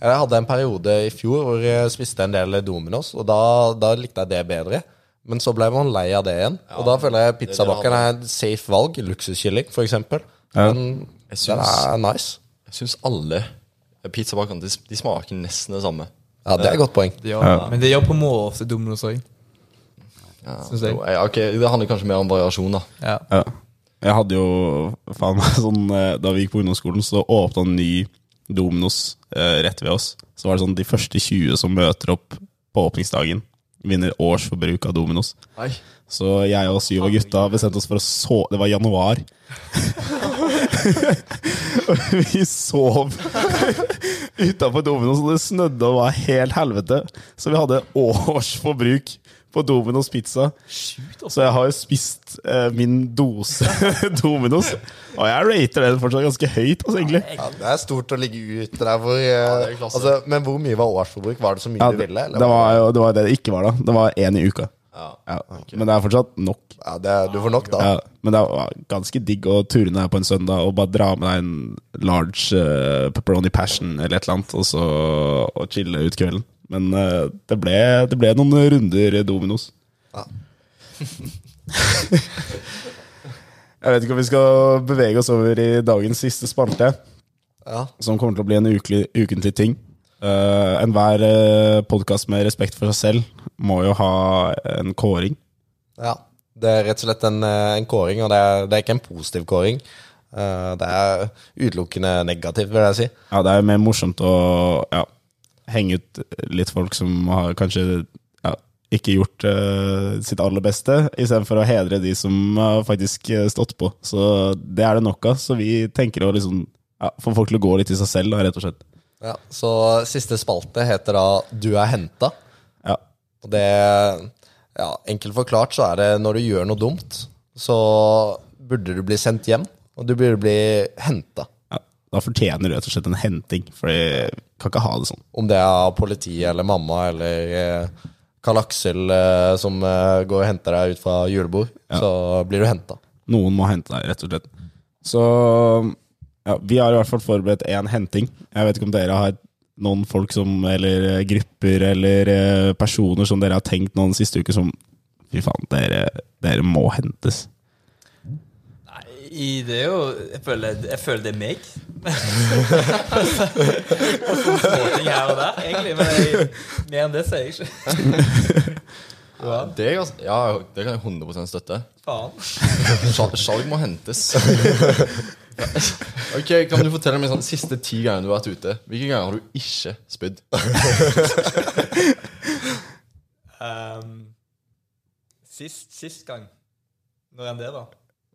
jeg hadde en periode i fjor hvor jeg spiste en del Dominos, og da, da likte jeg det bedre. Men så ble man lei av det igjen. og da føler jeg pizzabakeren er et safe valg. Luksuskylling, eksempel. Ja. Den, Jeg den syns, er nice. jeg syns alle pizzabakerne de, de smaker nesten det samme. Ja, det er et godt poeng. De gjør, Men det gjør på måte ofte Domino's òg. Ja, Synes jeg. ja, ok, Det handler kanskje mer om variasjon, da. Ja. Ja. Jeg hadde jo faen meg sånn eh, Da vi gikk på ungdomsskolen, så åpna en ny Dominos eh, rett ved oss. Så var det sånn de første 20 som møter opp på åpningsdagen, vinner årsforbruk av Dominos. Nei. Så jeg og syv av gutta bestemte oss for å sove Det var januar. Og vi sov utafor Dominos, og det snødde og var helt helvete. Så vi hadde årsforbruk på Dominos pizza. Så jeg har jo spist eh, min dose Dominos, og jeg rater den fortsatt ganske høyt. Altså, egentlig. Ja, det er stort å ligge ute der hvor eh, er altså, Men hvor mye var årsforbruk? Var det så mye Ja, du ville? eller det var var jo det var det det ikke var, da. Det var én i uka. Ja. Ja. Men det er fortsatt nok. Ja, det, du får nok, da. Ja, men det var ganske digg å turne her på en søndag og bare dra med deg en large uh, pepperoni passion eller et eller annet, og så og chille ut kvelden. Men uh, det, ble, det ble noen runder Dominos. Ja. Jeg vet ikke om vi skal bevege oss over i dagens siste spalte, Ja. som kommer til å bli en ukelig, ukentlig ting. Uh, Enhver uh, podkast med respekt for seg selv må jo ha en kåring. Ja, det er rett og slett en, eh, en kåring, og det er, det er ikke en positiv kåring. Uh, Det er utelukkende negativt, vil jeg si. Ja, det er mer morsomt å ja, henge ut litt folk som har kanskje ja, ikke gjort uh, sitt aller beste, istedenfor å hedre de som har faktisk eh, stått på. Så det er det nok av. Så vi tenker å liksom ja, få folk til å gå litt i seg selv, da, rett og slett. Ja, så siste spalte heter da 'Du er henta'. Ja. Og det ja, Enkelt forklart så er det når du gjør noe dumt, så burde du bli sendt hjem, og du burde bli henta. ja. Da fortjener du rett og slett en henting, for de kan ikke ha det sånn. Om det er politiet eller mamma eller eh, Karl Aksel eh, som eh, går og henter deg ut fra julebord, så blir du henta. Noen må hente deg, rett og slett. Så ja, vi har i hvert fall forberedt én henting. Jeg vet ikke om dere har noen folk som, eller eh, grupper eller eh, personer som dere har tenkt noen siste uke som Fy faen, dere, dere må hentes. I det er jo Jeg føler, jeg føler det er meg. Småting her og der, egentlig. Men jeg, mer enn det sier jeg ikke. Ja, det, er ja, det kan jeg 100 støtte. Faen. Skjalg må hentes. Ok, Kan du fortelle meg sånn siste ti ganger du har vært ute? Hvilke ganger har du ikke spydd? Um, sist, sist gang. Når enn det, da?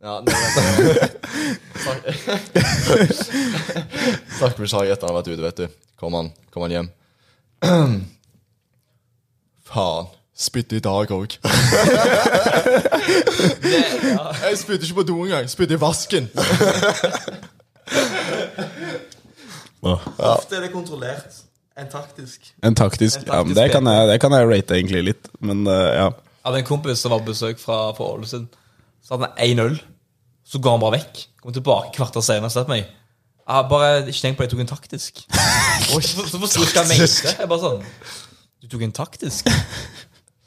Ja, nå. Snakk med Shai etter han har vært ute, vet du. Kom han, kom han hjem. Faen. Spytte i dag òg. Ja. Jeg spytte ikke på do engang. Spytte i vasken. Ofte er det kontrollert En taktisk. En taktisk. En Ja, men det kan, jeg, det kan jeg rate egentlig litt, men uh, ja. Jeg hadde en kompis som var på besøk fra, fra Ålesund. Så hadde han 1-0. Så går han bare vekk. Kommer tilbake kvarter senere og ser på meg. Jeg bare ikke tenkt på det, jeg tok en taktisk. så så forsto jeg hva han mente. Jeg bare sånn Du tok en taktisk?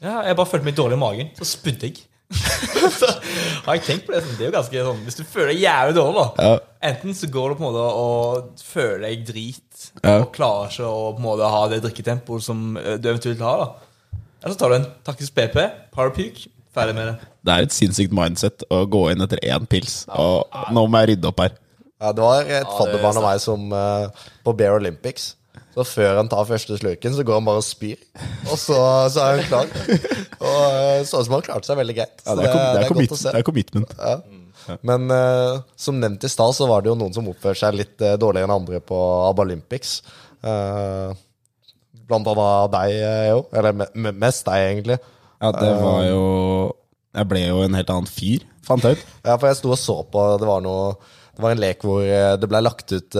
Ja, jeg bare følte meg dårlig i magen. Så spydde jeg. så har jeg tenkt på det. Sånn, det er jo ganske sånn Hvis du føler deg jævlig dårlig, da Ja. Enten så går du på en måte og føler deg drit Ja. og klarer ikke å på en måte ha det drikketempoet som eh, du eventuelt har. da Eller så tar du en taktisk PP, power puke, ferdig med det. Det er et sinnssykt mindset å gå inn etter én pils. Og nå må jeg rydde opp her. Ja, det var et er fadderbarn av meg som uh, på Bear Olympics. Så før han tar første slurken, så går han bare og spyr. Og så, så er han klar. Og uh, så ut som han klarte seg veldig greit. Ja, det, er, det, er godt å se. det er commitment. Men uh, som nevnt i stad, så var det jo noen som oppførte seg litt uh, dårligere enn andre på ABBA Olympics. Eh, blant annet deg, eh, jo. Eller me me mest deg, egentlig. Ja, det var jo Jeg ble jo en helt annen fyr, fant jeg ut. Ja, for jeg sto og så på Det var noe Det var en lek hvor eh, det ble lagt ut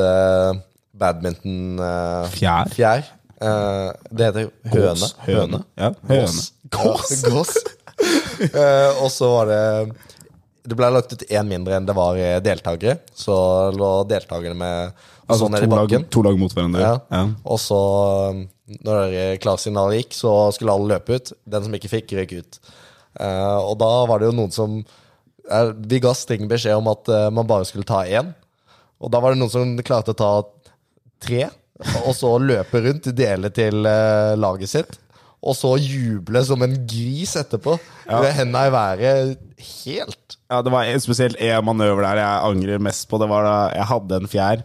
uh, badminton uh, Fjær. Eh, det heter høne. Gås. Høne. Ja, høne. Gås. Gås. Eh, og så var det Det ble lagt ut én mindre enn det var eh, deltakere. Så lå deltakerne med Altså sånn ned i bakken. lag, to lag mot hverandre. Ja. Ja. Og så, når klarsignalet gikk, så skulle alle løpe ut. Den som ikke fikk, røyk ut. Uh, og da var det jo noen som uh, Vi ga streng beskjed om at uh, man bare skulle ta én. Og da var det noen som klarte å ta tre, og så løpe rundt, dele til uh, laget sitt. Og så juble som en gris etterpå. Med henda i været. Helt Ja, det var spesielt én manøver der jeg angrer mest på. Det var da jeg hadde en fjær,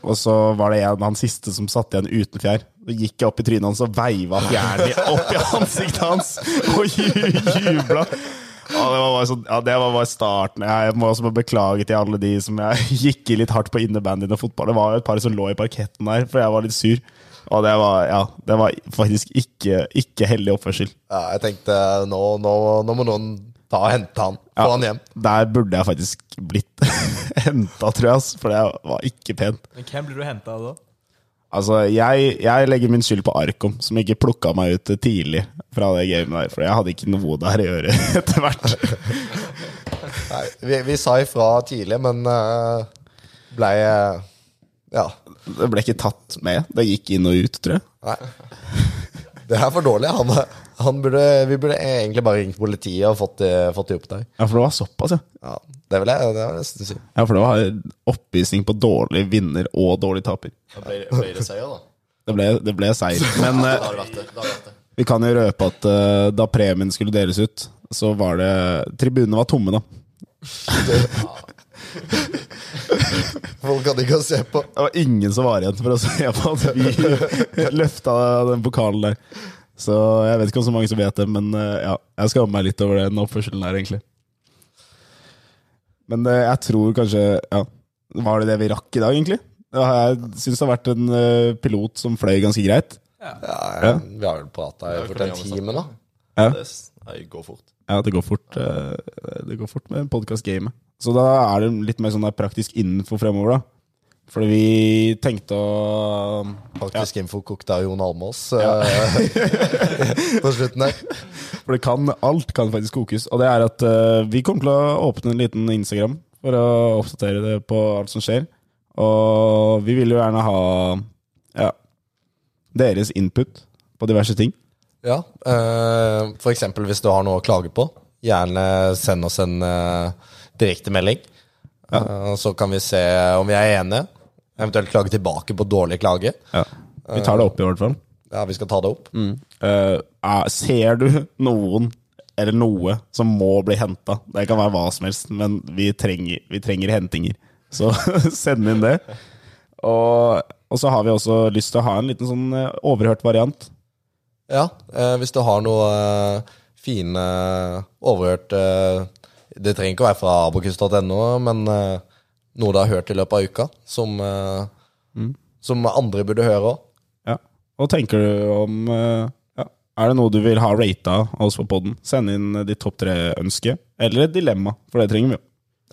og så var det en, han siste som satt igjen uten fjær. Så gikk jeg opp i trynet hans og veiva fjæren opp i ansiktet hans og jubla. Ja, det var bare, så, ja, det var bare starten. Jeg må også bare beklage til alle de som jeg gikk i litt hardt på innebandyen og fotball. Det var jo et par som lå i parketten der, for jeg var litt sur. Og det var, ja, det var faktisk ikke, ikke heldig oppførsel. Ja, jeg tenkte nå, nå, nå må noen ta og hente han. Få Ja. han hjem. Der burde jeg faktisk blitt henta, tror jeg. For det var ikke pent. Men hvem blir du henta av da? Altså, jeg, jeg legger min skyld på Arkom, som ikke plukka meg ut tidlig fra det gamet der. For jeg hadde ikke noe der å gjøre etter hvert. Nei, vi, vi sa ifra tidlig, men uh, blei eh, Ja. Det ble ikke tatt med. Det gikk inn og ut, tror jeg. Nei. Det er for dårlig. Han burde, vi burde egentlig bare ringt politiet og fått, det- fått det opp der. Ja, for det var såpass, ja. Ja, det vil jeg, det vil jeg nesten si. Ja, for det var oppvisning på dårlig vinner og dårlig taper. Da ble, det- ble det seier, da? Det ble, det ble seier. Men Det eh, vært det. det, vært det. vi kan jo røpe at uh, da premien skulle deles ut, så var det Tribunene var tomme, da. Folk hadde ikke å se på. Det var ingen som var igjen for å se på at vi løfta den pokalen der. Så jeg vet ikke om så mange som vet det, men eh, ja, jeg skammer meg litt over den oppførselen her, egentlig. Men eh, jeg tror kanskje Ja, var det det vi rakk i dag, egentlig? Jeg syns det har vært en eh, pilot som fløy ganske greit. Ja, Ja. Vi har vel prata i fort en time da. Ja, Det går fort. ja det går fort Det går fort med podkast-gamet. Så da er det litt mer sånn praktisk innenfor fremover, da. Fordi vi tenkte å Faktisk info kokt av Jon Almås ja. på slutten der. For det kan, alt kan faktisk kokes. Og det er at uh, vi kommer til å åpne en liten Instagram for å oppdatere det på alt som skjer. Og vi vil jo gjerne ha ja, deres input på diverse ting. Ja, Uh, for eksempel hvis du har noe å klage på, gjerne send oss en uh, direktemelding. Eh, så kan vi se om vi er enige. Eventuelt klage tilbake på dårlig klage. Ja. Vi tar det opp, i hvert fall. Ja, vi skal ta det opp. Mm. Uh, ser du noen eller noe som må bli henta? Det kan være hva som helst, men vi trenger, vi trenger hentinger. Så send inn det. Og, og så har vi også lyst til å ha en liten sånn eh, overhørt variant. Ja, uh, hvis du har noe uh, fine overhørt Det trenger ikke å være fra abokus.no, men noe du har hørt i løpet av uka, som, mm. som andre burde høre òg. Ja. Og tenker du om eh, ja, Er det noe du vil ha rata av oss på poden? Send inn ditt topp tre-ønske. Eller et dilemma, for det trenger vi jo.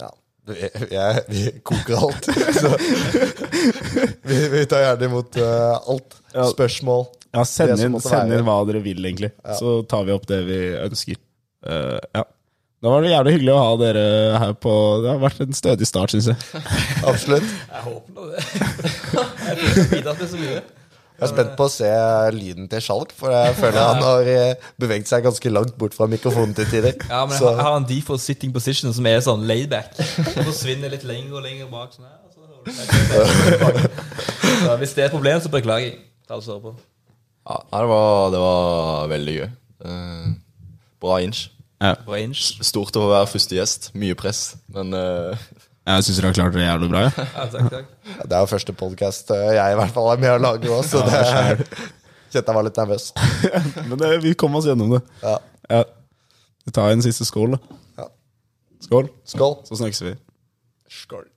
Ja, vi, jeg, vi koker alt. Så vi, vi tar gjerne imot uh, alt. Ja. Spørsmål. Ja, send inn, send inn hva dere vil, egentlig. Så tar vi opp det vi ønsker. Uh, ja. Da var det jævlig hyggelig å ha dere her på Det har vært en stødig start, syns jeg. Absolutt. Jeg håper nå det. Jeg så mye. Er spent på å se lyden til Skjalg, for jeg føler han har eh, beveget seg ganske langt bort fra mikrofonen til tider. Ja, men jeg har, jeg har en default sitting position som er sånn laidback. Forsvinner litt lenger og lenger bak. Sånn her, så, så hvis det er et problem, så beklager jeg. Ta det på. Ja, det, var, det var veldig gøy. Eh, bra inch. Inch. Stort å få være første gjest. Mye press, men uh... Jeg syns dere har klart det jævlig bra. Ja. Ja, takk, takk. det er jo første podkast jeg i hvert fall er med å lage òg, så det kjente jeg var litt nervøs. Men det, vi kom oss gjennom det. Ja. Ja. Vi tar en siste skål, da. Ja. Skål. Skål. Så snakkes vi. Skål.